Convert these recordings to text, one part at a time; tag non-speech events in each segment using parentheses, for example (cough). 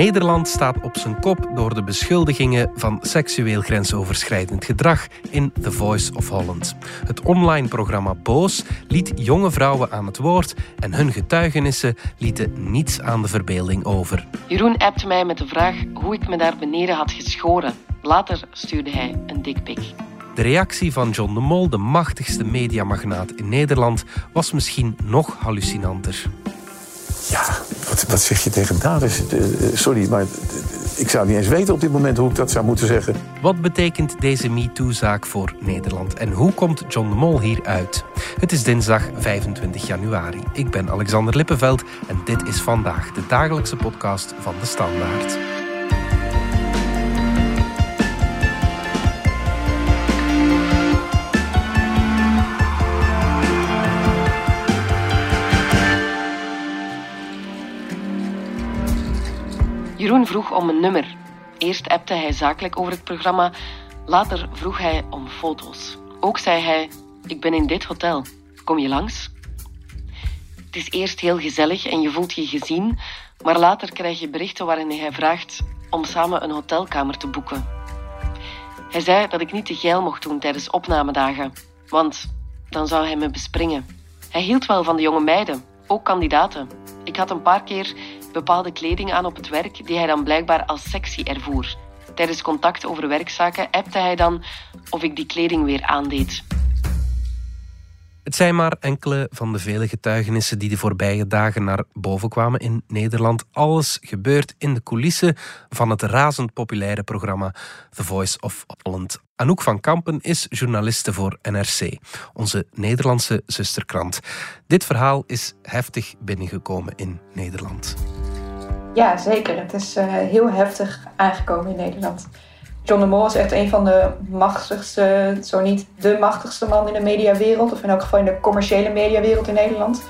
Nederland staat op zijn kop door de beschuldigingen van seksueel grensoverschrijdend gedrag in The Voice of Holland. Het online programma Boos liet jonge vrouwen aan het woord en hun getuigenissen lieten niets aan de verbeelding over. Jeroen appte mij met de vraag hoe ik me daar beneden had geschoren. Later stuurde hij een dikpik. De reactie van John de Mol, de machtigste mediamagnaat in Nederland, was misschien nog hallucinanter. Ja, wat, wat zeg je tegen daders? Eh, sorry, maar ik zou niet eens weten op dit moment hoe ik dat zou moeten zeggen. Wat betekent deze MeToo-zaak voor Nederland en hoe komt John de Mol hier uit? Het is dinsdag 25 januari. Ik ben Alexander Lippenveld en dit is vandaag de dagelijkse podcast van de Standaard. Jeroen vroeg om een nummer. Eerst appte hij zakelijk over het programma, later vroeg hij om foto's. Ook zei hij: Ik ben in dit hotel, kom je langs? Het is eerst heel gezellig en je voelt je gezien, maar later krijg je berichten waarin hij vraagt om samen een hotelkamer te boeken. Hij zei dat ik niet te geil mocht doen tijdens opnamedagen, want dan zou hij me bespringen. Hij hield wel van de jonge meiden, ook kandidaten. Ik had een paar keer bepaalde kleding aan op het werk die hij dan blijkbaar als sexy ervoer. Tijdens contact over werkzaken appte hij dan of ik die kleding weer aandeed. Het zijn maar enkele van de vele getuigenissen die de voorbije dagen naar boven kwamen in Nederland. Alles gebeurt in de coulissen van het razend populaire programma The Voice of Holland. Anouk van Kampen is journaliste voor NRC, onze Nederlandse zusterkrant. Dit verhaal is heftig binnengekomen in Nederland. Ja, zeker. Het is uh, heel heftig aangekomen in Nederland. John de Mol is echt een van de machtigste, zo niet de machtigste man in de mediawereld, of in elk geval in de commerciële mediawereld in Nederland.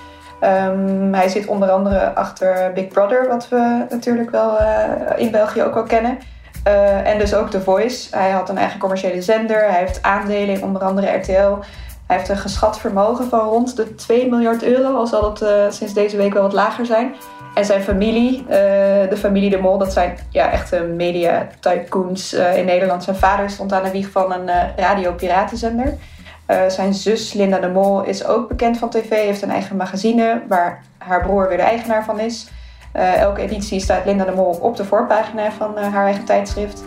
Um, hij zit onder andere achter Big Brother, wat we natuurlijk wel uh, in België ook wel kennen. Uh, en dus ook The Voice. Hij had een eigen commerciële zender. Hij heeft aandelen in onder andere RTL. Hij heeft een geschat vermogen van rond de 2 miljard euro, al zal uh, sinds deze week wel wat lager zijn. En zijn familie, uh, de familie De Mol, dat zijn ja, echte media tycoons uh, in Nederland. Zijn vader stond aan de wieg van een uh, radio-piratenzender. zijn zus Linda De Mol is ook bekend van tv, heeft een eigen magazine waar haar broer weer de eigenaar van is. elke editie staat Linda De Mol op de voorpagina van haar eigen tijdschrift.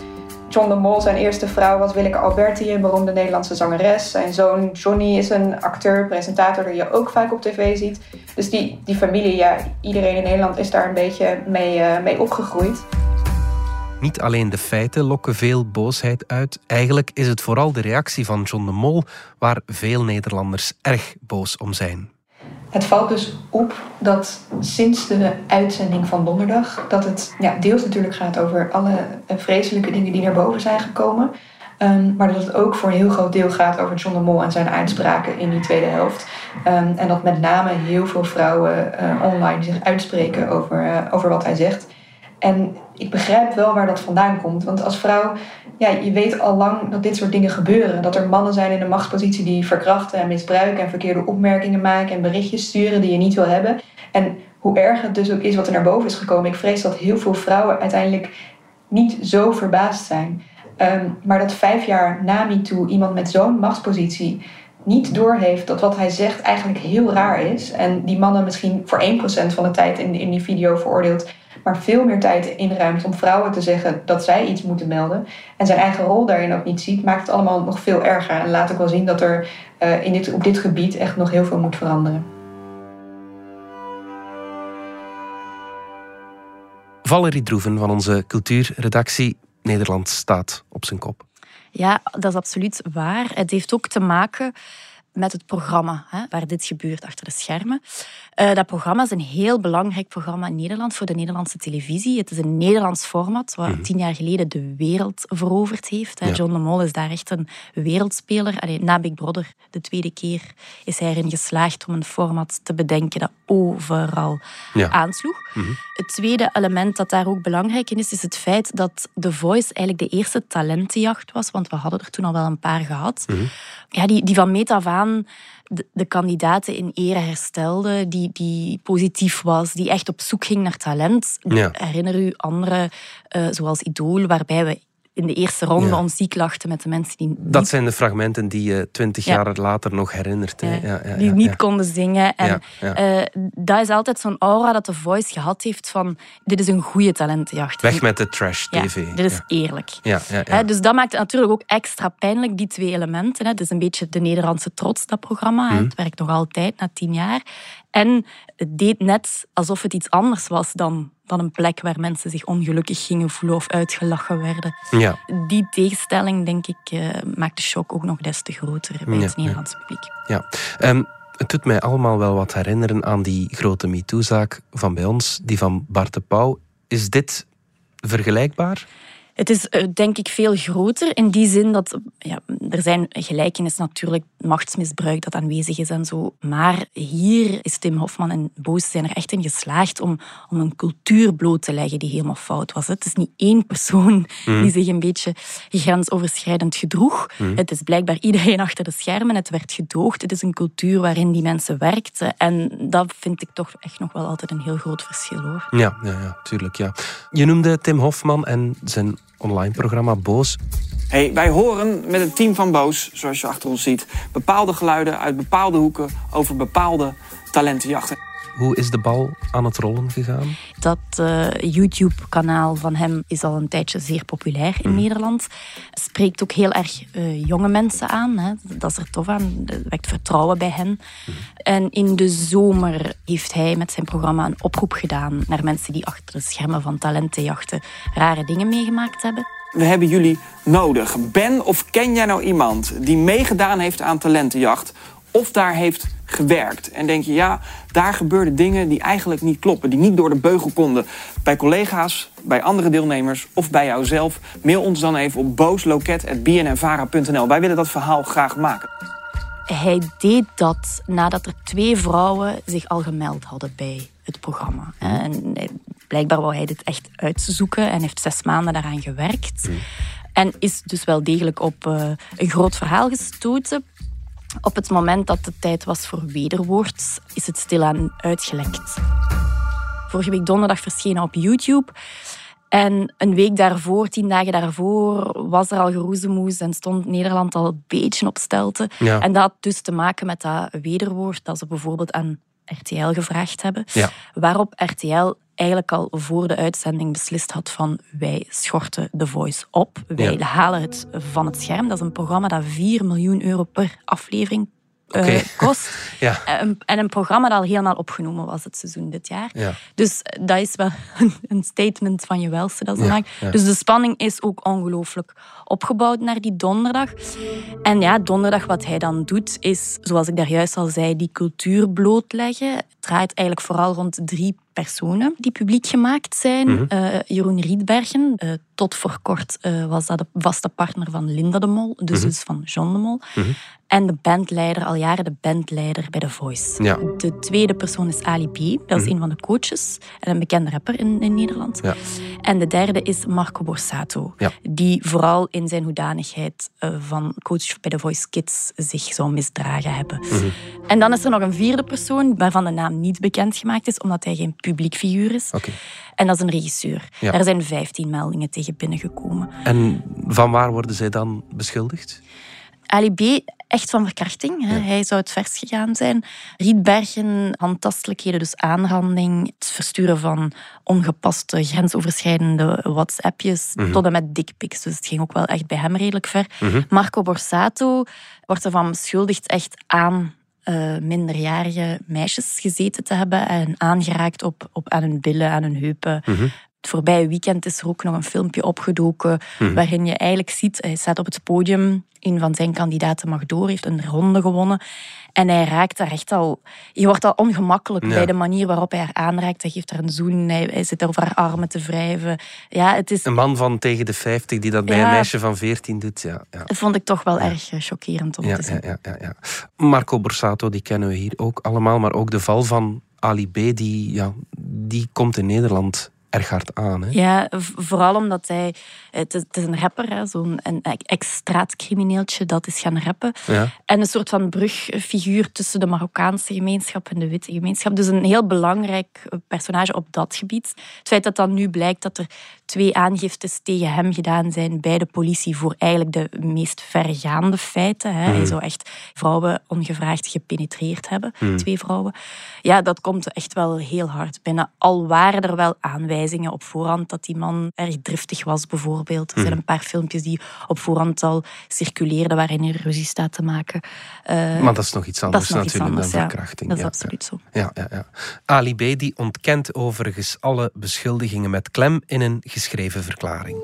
John de Mol, zijn eerste vrouw, was Willeke Alberti, een beroemde Nederlandse zangeres. Zijn zoon Johnny is een acteur, presentator die je ook vaak op tv ziet. Dus die, die familie, ja, iedereen in Nederland is daar een beetje mee, uh, mee opgegroeid. Niet alleen de feiten lokken veel boosheid uit. Eigenlijk is het vooral de reactie van John de Mol waar veel Nederlanders erg boos om zijn. Het valt dus op dat sinds de uitzending van donderdag, dat het ja, deels natuurlijk gaat over alle vreselijke dingen die naar boven zijn gekomen. Um, maar dat het ook voor een heel groot deel gaat over John de Mol en zijn uitspraken in die tweede helft. Um, en dat met name heel veel vrouwen uh, online zich uitspreken over, uh, over wat hij zegt. En ik begrijp wel waar dat vandaan komt. Want als vrouw, ja, je weet al lang dat dit soort dingen gebeuren. Dat er mannen zijn in een machtspositie die verkrachten en misbruiken en verkeerde opmerkingen maken en berichtjes sturen die je niet wil hebben. En hoe erg het dus ook is wat er naar boven is gekomen. Ik vrees dat heel veel vrouwen uiteindelijk niet zo verbaasd zijn. Um, maar dat vijf jaar na MeToo iemand met zo'n machtspositie niet doorheeft dat wat hij zegt eigenlijk heel raar is. En die mannen misschien voor 1% van de tijd in, in die video veroordeelt maar veel meer tijd inruimt om vrouwen te zeggen dat zij iets moeten melden. En zijn eigen rol daarin ook niet ziet, maakt het allemaal nog veel erger. En laat ook wel zien dat er uh, in dit, op dit gebied echt nog heel veel moet veranderen. Valerie Droeven van onze cultuurredactie Nederland staat op zijn kop. Ja, dat is absoluut waar. Het heeft ook te maken met het programma hè, waar dit gebeurt achter de schermen. Uh, dat programma is een heel belangrijk programma in Nederland voor de Nederlandse televisie. Het is een Nederlands format wat mm tien jaar geleden de wereld veroverd heeft. Ja. John de Mol is daar echt een wereldspeler. Allee, na Big Brother, de tweede keer, is hij erin geslaagd om een format te bedenken dat overal ja. aansloeg. Mm -hmm. Het tweede element dat daar ook belangrijk in is, is het feit dat The Voice eigenlijk de eerste talentenjacht was, want we hadden er toen al wel een paar gehad. Mm -hmm. ja, die, die van meet af aan aan de, de, kandidaten in ere herstelde, die, die positief was, die echt op zoek ging naar talent. Herinner u andere, uh, zoals Idool, waarbij we in de eerste ronde ja. ziek lachten met de mensen die... Dat zijn de fragmenten die je twintig jaar later nog herinnert. Ja. die niet konden zingen. En uh, dat is altijd zo'n aura dat The Voice gehad heeft van dit is een goede talentenjacht. Weg met de trash-tv. dit is eerlijk. dus dat maakt het natuurlijk ook extra pijnlijk, die twee elementen. Het is een beetje de Nederlandse trots, dat programma. Mhm. Het werkt nog altijd na tien jaar. En het deed net alsof het iets anders was dan, dan een plek waar mensen zich ongelukkig gingen voelen of uitgelachen werden. Ja. Die tegenstelling, denk ik, uh, maakt de shock ook nog des te groter bij het Nederlandse publiek. Ja. Um, het doet mij allemaal wel wat herinneren aan die grote MeToo-zaak van bij ons, die van Bart de Pauw. Is dit vergelijkbaar? Het is eh, denk ik veel groter in die zin dat ja, er zijn gelijkenis natuurlijk machtsmisbruik dat aanwezig is en zo. Maar hier is Tim Hofman en Boos zijn er echt in geslaagd om, om een cultuur bloot te leggen die helemaal fout was. Het is niet één persoon mhm. die zich een beetje grensoverschrijdend gedroeg. Mhm. Het is blijkbaar iedereen achter de schermen. Het werd gedoogd. Het is een cultuur waarin die mensen werkten. En dat vind ik toch echt nog wel altijd een heel groot verschil hoor. Ja, ja, ja tuurlijk. Ja. Je noemde Tim Hofman en zijn online programma Boos. Hey, wij horen met het team van Boos, zoals je achter ons ziet, bepaalde geluiden uit bepaalde hoeken over bepaalde talentenjachten. Hoe is de bal aan het rollen gegaan? Dat uh, YouTube-kanaal van hem is al een tijdje zeer populair in mm. Nederland. Spreekt ook heel erg uh, jonge mensen aan. Hè. Dat is er tof aan. Dat wekt vertrouwen bij hen. Mm. En in de zomer heeft hij met zijn programma een oproep gedaan naar mensen die achter de schermen van talentenjachten rare dingen meegemaakt hebben. We hebben jullie nodig. Ben of ken jij nou iemand die meegedaan heeft aan talentenjacht of daar heeft gewerkt. En denk je, ja, daar gebeurden dingen die eigenlijk niet kloppen, die niet door de beugel konden. Bij collega's, bij andere deelnemers of bij jouzelf. Mail ons dan even op boosloket.bnnvara.nl. Wij willen dat verhaal graag maken. Hij deed dat nadat er twee vrouwen zich al gemeld hadden bij het programma. En blijkbaar wou hij dit echt uitzoeken en heeft zes maanden daaraan gewerkt. Mm. En is dus wel degelijk op uh, een groot verhaal gestoten. Op het moment dat het tijd was voor wederwoord, is het stilaan uitgelekt. Vorige week donderdag verschenen op YouTube. En een week daarvoor, tien dagen daarvoor, was er al geroezemoes en stond Nederland al een beetje op stelte. En dat had dus te maken met dat wederwoord dat ze bijvoorbeeld aan RTL gevraagd hebben. Ja. Waarop RTL eigenlijk al voor de uitzending beslist had van wij schorten The Voice op. Wij halen het van het scherm. Dat is een programma dat 4 miljoen euro per aflevering uh, kost. (laughs) ja. en een programma dat al helemaal opgenomen was het seizoen dit jaar. Ja. Dus dat is wel (laughs) een statement van je welste dat ze maakt. Dus de spanning is ook ongelooflijk opgebouwd naar die donderdag. En ja, donderdag wat hij dan doet, is, zoals ik daar juist al zei, die cultuur blootleggen. Het draait eigenlijk vooral rond drie personen die publiek gemaakt zijn. Mm Jeroen Rietbergen, uh, tot voor kort uh, was dat de vaste partner van Linda de Mol, de mhm. zus van John de Mol. Mhm. En de bandleider, al jaren de bandleider bij The Voice. Ja. De tweede persoon is Ali B, dat is mhm. een van de coaches en een bekende rapper in, in Nederland. Ja. En de derde is Marco Borsato, ja. die vooral in zijn hoedanigheid van coach bij The Voice Kids zich zou misdragen hebben. En dan is er nog een vierde persoon, waarvan de naam niet bekend gemaakt is, omdat hij geen publiek figuur is. En dat is een regisseur. Ja. Daar zijn 15 meldingen tegen binnengekomen. En van waar worden zij dan beschuldigd? Ali B, echt van verkrachting. Hè. Hij zou het vers gegaan zijn. Rietbergen, handtastelijkheden, dus aanranding, het versturen van ongepaste, grensoverschrijdende WhatsAppjes, mm tot en met dickpics. Dus het ging ook wel echt bij hem redelijk ver. Mhm. Marco Borsato wordt ervan beschuldigd echt aan uh, minderjarige meisjes gezeten te hebben en aangeraakt op, op, aan hun billen, aan hun heupen. Mhm. Het voorbije weekend is er ook nog een filmpje opgedoken mhm. waarin je eigenlijk ziet, hij staat op het podium, een van zijn kandidaten mag door, heeft een ronde gewonnen. En hij raakt daar echt al... Je wordt al ongemakkelijk bij de manier waarop hij haar aanraakt. Hij geeft haar een zoen, hij, zit over haar armen te wrijven. Ja, het is... Een man van tegen de 50 die dat bij een meisje van 14 doet. Ja, ja. Dat vond ik toch wel erg eh, chockerend om te zien. Ja, ja, ja, Marco Borsato, die kennen we hier ook allemaal. Maar ook de val van Ali B, die, ja, die komt in Nederland erg hard aan. Hè? Ja, vooral omdat hij... Het is, een rapper, zo'n extraatcrimineeltje dat is gaan rappen. Ja. En een soort van brugfiguur tussen de Marokkaanse gemeenschap en de witte gemeenschap. Dus een heel belangrijk personage op dat gebied. Het feit dat dan nu blijkt dat er twee aangiftes tegen hem gedaan zijn bij de politie voor eigenlijk de meest vergaande feiten. Hè. Hij mhm. zou echt vrouwen ongevraagd gepenetreerd hebben, mhm. twee vrouwen. Ja, dat komt echt wel heel hard binnen. Al waren er wel aanwijzingen op voorhand dat die man erg driftig was, bijvoorbeeld. Er zijn mhm. een paar filmpjes die op voorhand al circuleerden waarin hij ruzie staat te maken. Uh, maar dat is nog iets anders natuurlijk anders, dan verkrachting. dat is absoluut zo. Ja, ja, ja. Ali B. die ontkent overigens alle beschuldigingen met klem in een geschreven verklaring.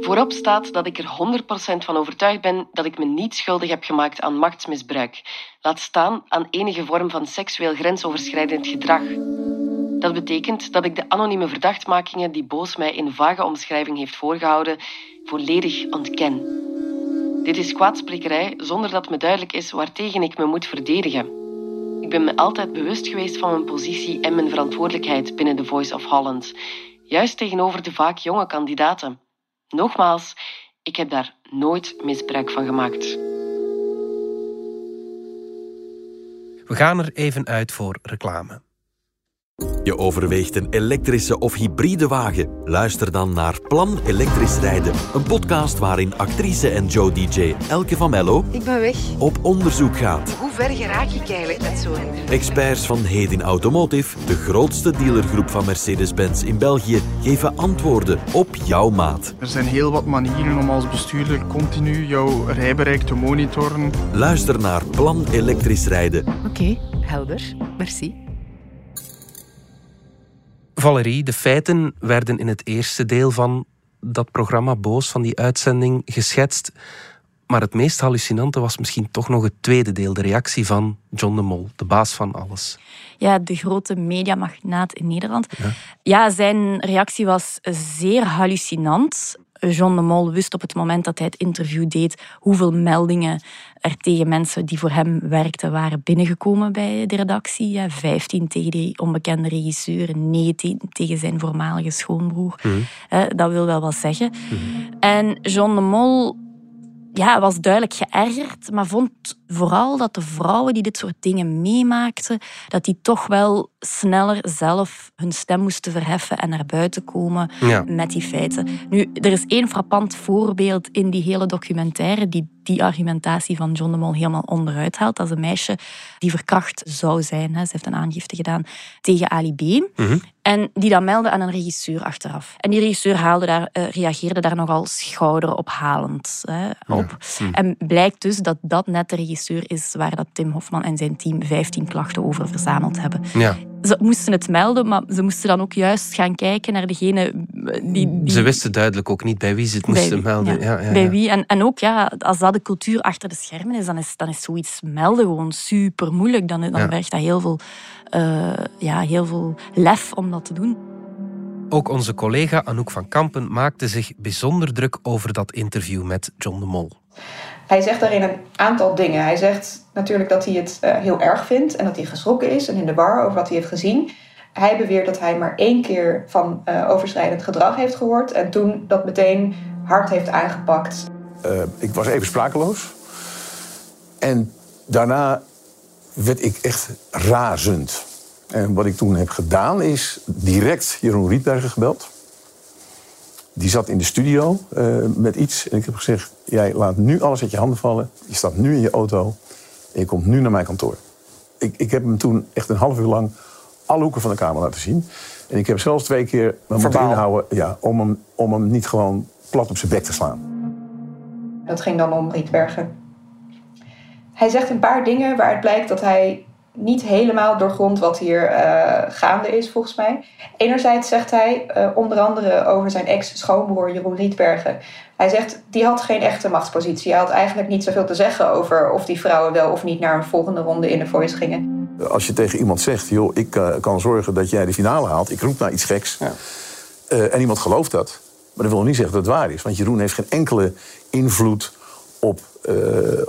Voorop staat dat ik er 100% van overtuigd ben dat ik me niet schuldig heb gemaakt aan machtsmisbruik. Laat staan aan enige vorm van seksueel grensoverschrijdend gedrag. Dat betekent dat ik de anonieme verdachtmakingen die Boos mij in vage omschrijving heeft voorgehouden, volledig ontken. Dit is kwaadsprekerij zonder dat me duidelijk is waartegen ik me moet verdedigen. Ik ben me altijd bewust geweest van mijn positie en mijn verantwoordelijkheid binnen The Voice of Holland, juist tegenover de vaak jonge kandidaten. Nogmaals, ik heb daar nooit misbruik van gemaakt. We gaan er even uit voor reclame. Je overweegt een elektrische of hybride wagen? Luister dan naar Plan Elektrisch Rijden. Een podcast waarin actrice en Joe DJ Elke van Mello... Ik ben weg. ...op onderzoek gaat. Hoe ver geraak ik eigenlijk met zo'n... Experts van Hedin Automotive, de grootste dealergroep van Mercedes-Benz in België, geven antwoorden op jouw maat. Er zijn heel wat manieren om als bestuurder continu jouw rijbereik te monitoren. Luister naar Plan Elektrisch Rijden. Oké, helder. Merci. Valerie, de feiten werden in het eerste deel van dat programma Boos, van die uitzending, geschetst. Maar het meest hallucinante was misschien toch nog het tweede deel, de reactie van John de Mol, de baas van alles. Ja, de grote mediamagnaat in Nederland. Ja. ja, zijn reactie was zeer hallucinant. John de Mol wist op het moment dat hij het interview deed hoeveel meldingen er tegen mensen die voor hem werkten waren binnengekomen bij de redactie. Ja, 15 tegen die onbekende regisseur, 19 tegen zijn voormalige schoonbroer. Mhm. Dat wil wel wat zeggen. Mhm. En John de Mol ja, was duidelijk geërgerd, maar vond vooral dat de vrouwen die dit soort dingen meemaakten, dat die toch wel sneller zelf hun stem moesten verheffen en naar buiten komen met die feiten. Nu, er is één frappant voorbeeld in die hele documentaire die die argumentatie van John de Mol helemaal onderuit haalt. Dat is een meisje die verkracht zou zijn. Ze heeft een aangifte gedaan tegen Ali B. Mhm. En die dat meldde aan een regisseur achteraf. En die regisseur haalde daar, uh, reageerde daar nogal schouderophalend hè, op. Mhm. En blijkt dus dat dat net de regisseur is waar dat Tim Hofman en zijn team 15 klachten over verzameld hebben. Ja ze moesten het melden, maar ze moesten dan ook juist gaan kijken naar degene die... die... Ze wisten duidelijk ook niet bij wie ze het moesten melden. Ja. Ja, bij wie. En, en ook, ja, als dat de cultuur achter de schermen is, dan is, dan is zoiets melden gewoon super moeilijk. Dan, dan vergt dat heel veel, uh, ja, heel veel lef om dat te doen. Ook onze collega Anouk van Kampen maakte zich bijzonder druk over dat interview met John de Mol. Hij zegt daarin een aantal dingen. Hij zegt natuurlijk dat hij het uh, heel erg vindt en dat hij geschrokken is en in de war over wat hij heeft gezien. Hij beweert dat hij maar één keer van uh, overschrijdend gedrag heeft gehoord en toen dat meteen hard heeft aangepakt. Uh, ik was even sprakeloos. En daarna werd ik echt razend. En wat ik toen heb gedaan is direct Jeroen Rietberger gebeld. Die zat in de studio uh, met iets. En ik heb gezegd, jij laat nu alles uit je handen vallen. Je staat nu in je auto. En je komt nu naar mijn kantoor. Ik, ik heb hem toen echt een half uur lang alle hoeken van de kamer laten zien. En ik heb zelfs twee keer me moeten inhouden ja, om, hem, om hem niet gewoon plat op zijn bek te slaan. Dat ging dan om Rietbergen. Hij zegt een paar dingen waaruit blijkt dat hij niet helemaal doorgrond wat hier uh, gaande is, volgens mij. Enerzijds zegt hij, uh, onder andere over zijn ex-schoonbroer Jeroen Rietbergen. Hij zegt, die had geen echte machtspositie. Hij had eigenlijk niet zoveel te zeggen over of die vrouwen wel of niet naar een volgende ronde in de Voice gingen. Als je tegen iemand zegt, joh, ik uh, kan zorgen dat jij de finale haalt. Ik roep naar iets geks. Ja. en iemand gelooft dat. Maar dat wil niet zeggen dat het waar is. Want Jeroen heeft geen enkele invloed op, uh,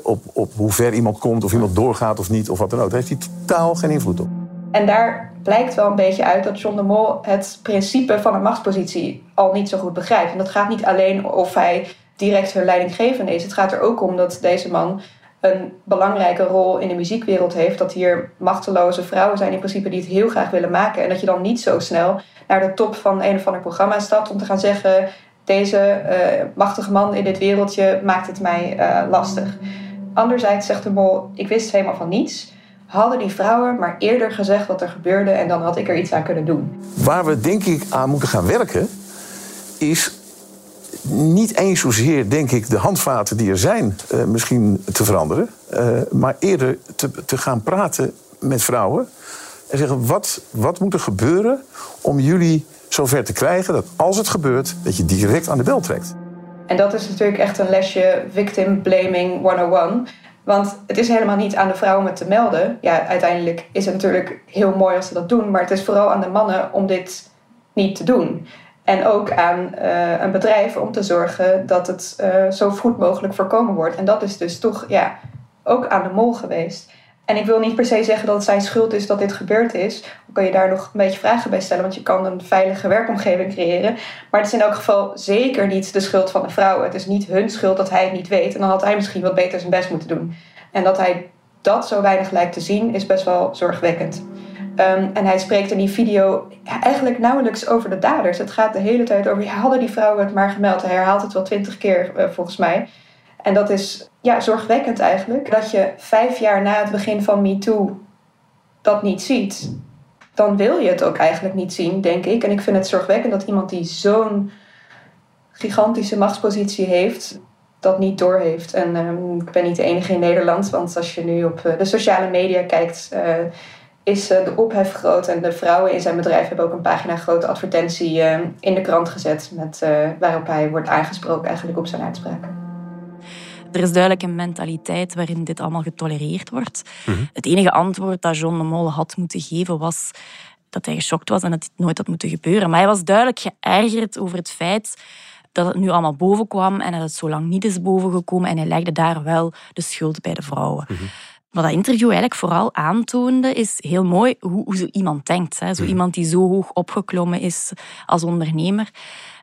op, op hoe ver iemand komt, of iemand doorgaat of niet, of wat dan ook. Daar heeft hij totaal geen invloed op. En daar blijkt wel een beetje uit dat John de Mol het principe van een machtspositie al niet zo goed begrijpt. En dat gaat niet alleen of hij direct hun leidinggevende is. Het gaat er ook om dat deze man een belangrijke rol in de muziekwereld heeft. Dat hier machteloze vrouwen zijn in principe die het heel graag willen maken. En dat je dan niet zo snel naar de top van een of ander programma stapt om te gaan zeggen: deze uh, machtige man in dit wereldje maakt het mij uh, lastig. Anderzijds zegt de mol: ik wist helemaal van niets. Hadden die vrouwen maar eerder gezegd wat er gebeurde en dan had ik er iets aan kunnen doen. Waar we denk ik aan moeten gaan werken, is niet eens zozeer, denk ik, de handvaten die er zijn uh, misschien te veranderen. Maar eerder te, te gaan praten met vrouwen. En zeggen, wat, wat moet er gebeuren om jullie zover te krijgen... dat als het gebeurt, dat je direct aan de bel trekt. En dat is natuurlijk echt een lesje victim blaming 101. Want het is helemaal niet aan de vrouw om het te melden. Ja, uiteindelijk is het natuurlijk heel mooi als ze dat doen. Maar het is vooral aan de mannen om dit niet te doen. En ook aan uh, een bedrijf om te zorgen dat het uh, zo goed mogelijk voorkomen wordt. En dat is dus toch ja, ook aan de mol geweest. En ik wil niet per se zeggen dat het zijn schuld is dat dit gebeurd is. Dan kan je daar nog een beetje vragen bij stellen, want je kan een veilige werkomgeving creëren. Maar het is in elk geval zeker niet de schuld van de vrouw. Het is niet hun schuld dat hij het niet weet. En dan had hij misschien wat beter zijn best moeten doen. En dat hij dat zo weinig lijkt te zien, is best wel zorgwekkend. Um, en hij spreekt in die video eigenlijk nauwelijks over de daders. Het gaat de hele tijd over, ja, hadden die vrouwen het maar gemeld. Hij herhaalt het wel twintig keer, uh, volgens mij. En dat is ja, zorgwekkend eigenlijk. Dat je vijf jaar na het begin van MeToo dat niet ziet. Dan wil je het ook eigenlijk niet zien, denk ik. En ik vind het zorgwekkend dat iemand die zo'n gigantische machtspositie heeft, dat niet doorheeft. En um, ik ben niet de enige in Nederland, want als je nu op uh, de sociale media kijkt, uh, is uh, de ophef groot. En de vrouwen in zijn bedrijf hebben ook een pagina grote advertentie in de krant gezet, met, waarop hij wordt aangesproken eigenlijk op zijn uitspraken. Er is duidelijk een mentaliteit waarin dit allemaal getolereerd wordt. Mm -hmm. Het enige antwoord dat John de Mol had moeten geven was dat hij geschokt was en dat dit nooit had moeten gebeuren. Maar hij was duidelijk geërgerd over het feit dat het nu allemaal boven kwam en dat het zo lang niet is bovengekomen. En hij legde daar wel de schuld bij de vrouwen. Mm -hmm. Wat dat interview eigenlijk vooral aantoonde, is heel mooi hoe, hoe zo iemand denkt. Hè. Zo mm. iemand die zo hoog opgeklommen is als ondernemer.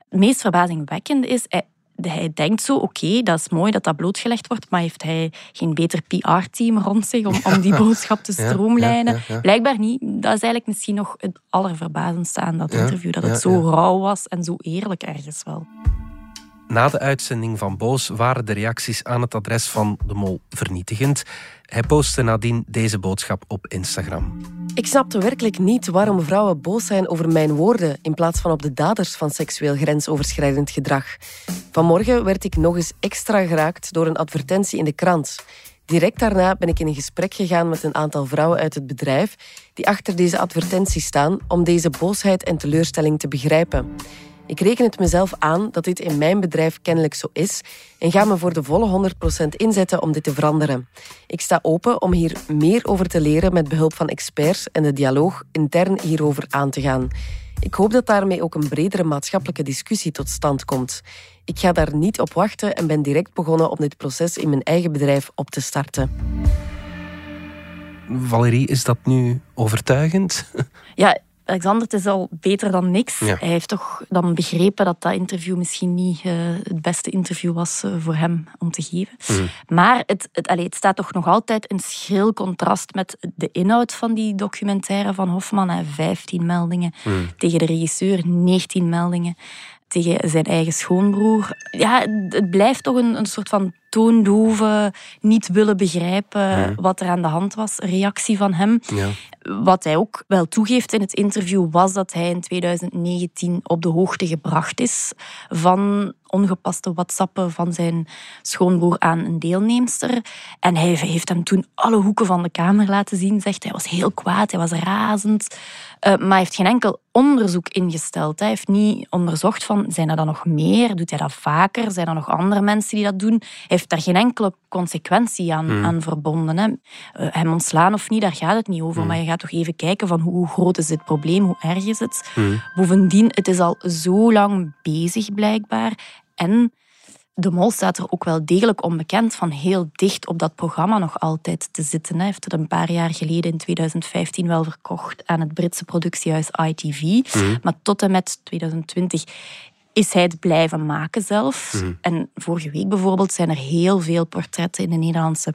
Het meest verbazingwekkende is, hij, hij denkt zo, oké, okay, dat is mooi dat dat blootgelegd wordt, maar heeft hij geen beter PR-team rond zich om, om die boodschap te stroomlijnen? Ja, ja, ja, Blijkbaar niet. Dat is eigenlijk misschien nog het allerverbazendste aan dat interview, dat het zo rauw was en zo eerlijk ergens wel. Na de uitzending van Boos waren de reacties aan het adres van de Mol vernietigend. Hij postte nadien deze boodschap op Instagram. Ik snapte werkelijk niet waarom vrouwen boos zijn over mijn woorden in plaats van op de daders van seksueel grensoverschrijdend gedrag. Vanmorgen werd ik nog eens extra geraakt door een advertentie in de krant. Direct daarna ben ik in een gesprek gegaan met een aantal vrouwen uit het bedrijf die achter deze advertentie staan om deze boosheid en teleurstelling te begrijpen. Ik reken het mezelf aan dat dit in mijn bedrijf kennelijk zo is en ga me voor de volle 100% inzetten om dit te veranderen. Ik sta open om hier meer over te leren met behulp van experts en de dialoog intern hierover aan te gaan. Ik hoop dat daarmee ook een bredere maatschappelijke discussie tot stand komt. Ik ga daar niet op wachten en ben direct begonnen om dit proces in mijn eigen bedrijf op te starten. Valerie, is dat nu overtuigend? Ja, Alexander, het is al beter dan niks. Ja. Hij heeft toch dan begrepen dat dat interview misschien niet uh, het beste interview was uh, voor hem om te geven. Mm. Maar het, het, allez, het staat toch nog altijd in schril contrast met de inhoud van die documentaire van Hofman. Hè. 15 meldingen mm. tegen de regisseur, 19 meldingen tegen zijn eigen schoonbroer. Ja, het blijft toch een, een soort van toondove, niet willen begrijpen wat er aan de hand was, reactie van hem. Ja. Wat hij ook wel toegeeft in het interview was dat hij in 2019 op de hoogte gebracht is van ongepaste whatsappen van zijn schoonbroer aan een deelnemster. En hij heeft hem toen alle hoeken van de kamer laten zien, zegt hij. was heel kwaad, hij was razend. Uh, maar hij heeft geen enkel onderzoek ingesteld. Hij heeft niet onderzocht van, zijn er dan nog meer? Doet hij dat vaker? Zijn er nog andere mensen die dat doen? Hij heeft daar geen enkele consequentie aan, mm. aan verbonden. Hè. Uh, hem ontslaan of niet, daar gaat het niet over. Mm. Maar je gaat toch even kijken van hoe groot is dit probleem, hoe erg is het? Mm. Bovendien, het is al zo lang bezig blijkbaar. En de Mol staat er ook wel degelijk onbekend van heel dicht op dat programma nog altijd te zitten. Hij heeft het een paar jaar geleden in 2015 wel verkocht aan het Britse productiehuis ITV. Maar tot en met 2020 is hij het blijven maken zelf. Mhm. En vorige week bijvoorbeeld zijn er heel veel portretten in de Nederlandse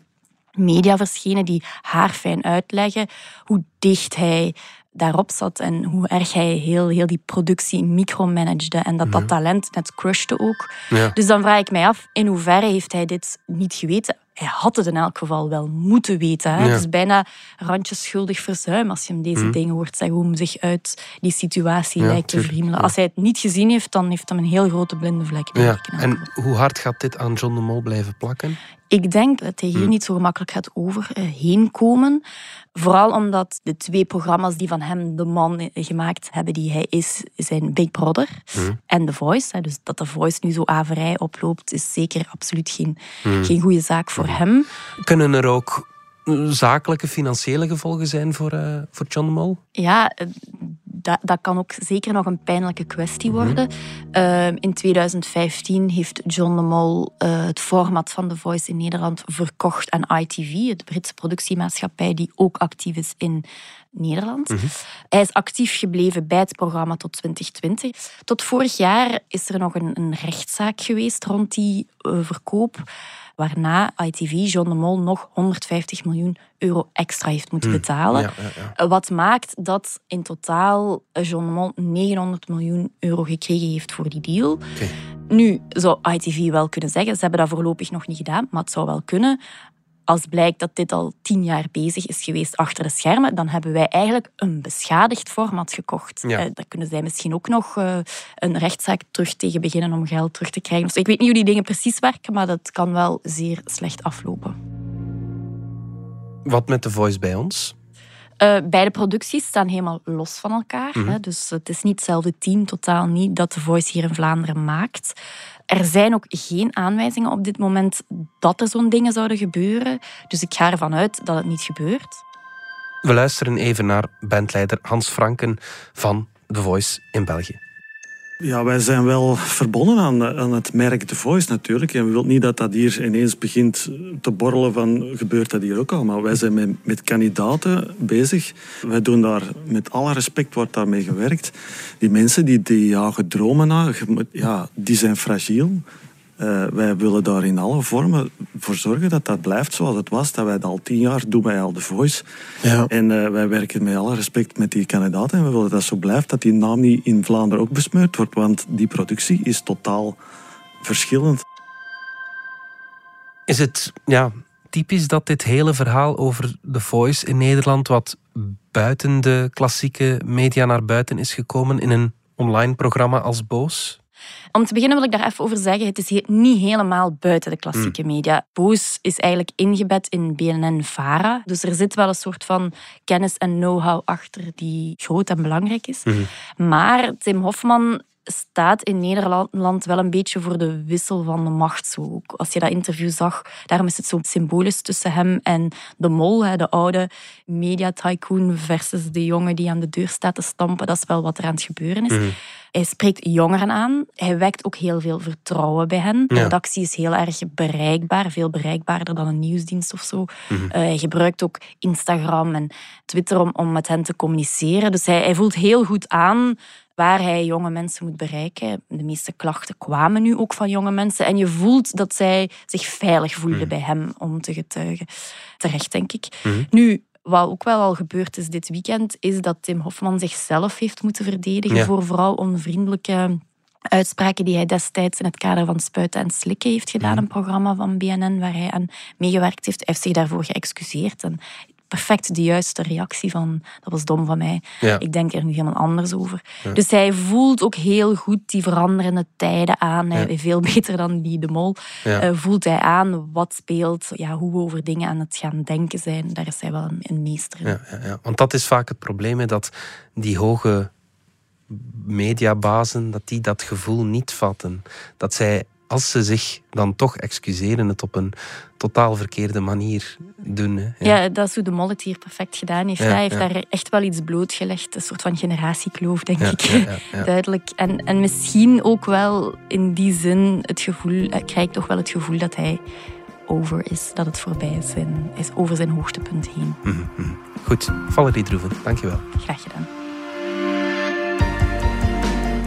media verschenen die haarfijn uitleggen hoe dicht hij daarop zat en hoe erg hij heel, heel die productie micromanagede en dat dat talent net crushte ook. Ja. Dus dan vraag ik mij af, in hoeverre heeft hij dit niet geweten? Hij had het in elk geval wel moeten weten. Hè? Ja. Het is bijna randje schuldig verzuim als je hem deze Mhm. dingen hoort zeggen, hoe hem zich uit die situatie Ja, lijkt te vriemelen. Als hij het niet gezien heeft, dan heeft hij een heel grote blinde vlek. Ja. En hoe hard gaat dit aan John de Mol blijven plakken? Ik denk dat hij hier Hmm. niet zo gemakkelijk gaat overheen komen. Vooral omdat de twee programma's die van hem de man eh, gemaakt hebben die hij is, zijn Big Brother Hmm. en The Voice. Dus dat The Voice nu zo averij oploopt, is zeker absoluut geen, geen goede zaak voor hem. Kunnen er ook zakelijke, financiële gevolgen zijn voor, eh, voor John de Mol? Ja, eh, dat, dat kan ook zeker nog een pijnlijke kwestie Mhm. worden. Eh, in 2015 heeft John de Mol eh, het format van The Voice in Nederland verkocht aan ITV, de Britse productiemaatschappij die ook actief is in Nederland. Mhm. Hij is actief gebleven bij het programma tot 2020. Tot vorig jaar is er nog een, een rechtszaak geweest rond die verkoop. Waarna ITV John de Mol nog 150 miljoen euro extra heeft moeten Hmm. betalen. Ja, ja, ja. Wat maakt dat in totaal John de Mol 900 miljoen euro gekregen heeft voor die deal. Nu zou ITV wel kunnen zeggen, ze hebben dat voorlopig nog niet gedaan, maar het zou wel kunnen. Als blijkt dat dit al tien jaar bezig is geweest achter de schermen, dan hebben wij eigenlijk een beschadigd format gekocht. Ja. Eh, daar kunnen zij misschien ook nog eh, een rechtszaak terug tegen beginnen om geld terug te krijgen. Dus ik weet niet hoe die dingen precies werken, maar dat kan wel zeer slecht aflopen. Wat met The Voice bij ons? Eh, beide producties staan helemaal los van elkaar. Mhm. Hè, dus het is niet hetzelfde team, totaal niet, dat The Voice hier in Vlaanderen maakt. Er zijn ook geen aanwijzingen op dit moment dat er zo'n dingen zouden gebeuren. Dus ik ga ervan uit dat het niet gebeurt. We luisteren even naar bandleider Hans Franken van The Voice in België. Ja, wij zijn wel verbonden aan, aan het merk The Voice natuurlijk. En we willen niet dat dat hier ineens begint te borrelen van gebeurt dat hier ook al. Maar wij zijn met, met kandidaten bezig. Wij doen daar, met alle respect wordt daarmee gewerkt. Die mensen die, die jagen dromen na, ja, die zijn fragiel. Eh, wij willen daar in alle vormen voor zorgen dat dat blijft zoals het was. Dat wij dat al tien jaar doen bij al The Voice. En eh, wij werken met alle respect met die kandidaten. En we willen dat dat zo blijft, dat die naam niet in Vlaanderen ook besmeurd wordt. Want die productie is totaal verschillend. Is het ja, typisch dat dit hele verhaal over The Voice in Nederland, wat buiten de klassieke media naar buiten is gekomen, in een online programma als Boos? Om te beginnen wil ik daar even over zeggen, het is he- niet helemaal buiten de klassieke media. Boos is eigenlijk ingebed in BNN-VARA. Dus er zit wel een soort van kennis en know-how achter die groot en belangrijk is. Maar Tim Hofman staat in Nederland wel een beetje voor de wissel van de macht. Zo. Als je dat interview zag, daarom is het zo symbolisch tussen hem en de mol, hè, de oude media tycoon versus de jongen die aan de deur staat te stampen. Dat is wel wat er aan het gebeuren is. Mhm. Hij spreekt jongeren aan. Hij wekt ook heel veel vertrouwen bij hen. De Ja. redactie is heel erg bereikbaar, veel bereikbaarder dan een nieuwsdienst of zo. Mhm. Eh, hij gebruikt ook Instagram en Twitter om, om met hen te communiceren. Dus hij, hij voelt heel goed aan waar hij jonge mensen moet bereiken. De meeste klachten kwamen nu ook van jonge mensen. En je voelt dat zij zich veilig voelden bij hem om te getuigen. Terecht, denk ik. Mhm. Nu, wat ook wel al gebeurd is dit weekend, is dat Tim Hofman zichzelf heeft moeten verdedigen Ja. voor vooral onvriendelijke uitspraken die hij destijds in het kader van Spuiten en Slikken heeft gedaan, Mhm. een programma van BNN waar hij aan meegewerkt heeft. Hij heeft zich daarvoor geëxcuseerd en perfect de juiste reactie van dat was dom van mij. Ja. Ik denk er nu helemaal anders over. Ja. Dus hij voelt ook heel goed die veranderende tijden aan. Hij, Ja. veel beter dan die de mol. Eh, voelt hij aan wat speelt, ja, hoe we over dingen aan het gaan denken zijn. Daar is hij wel een, een meester in. Ja, ja, ja. Want dat is vaak het probleem, hè, dat die hoge mediabazen dat die dat gevoel niet vatten. Dat zij als ze zich dan toch excuseren, het op een totaal verkeerde manier doen. Hè. Ja. dat is hoe de Mol het hier perfect gedaan heeft. Ja, Hij heeft ja. daar echt wel iets blootgelegd. Een soort van generatiekloof, denk ik. Duidelijk. En, en misschien ook wel in die zin het gevoel... Hij krijgt toch wel het gevoel dat hij over is. Dat het voorbij is, is over zijn hoogtepunt heen. Mhm, mhm. Goed, Valerie Droeven, dankjewel. Graag gedaan.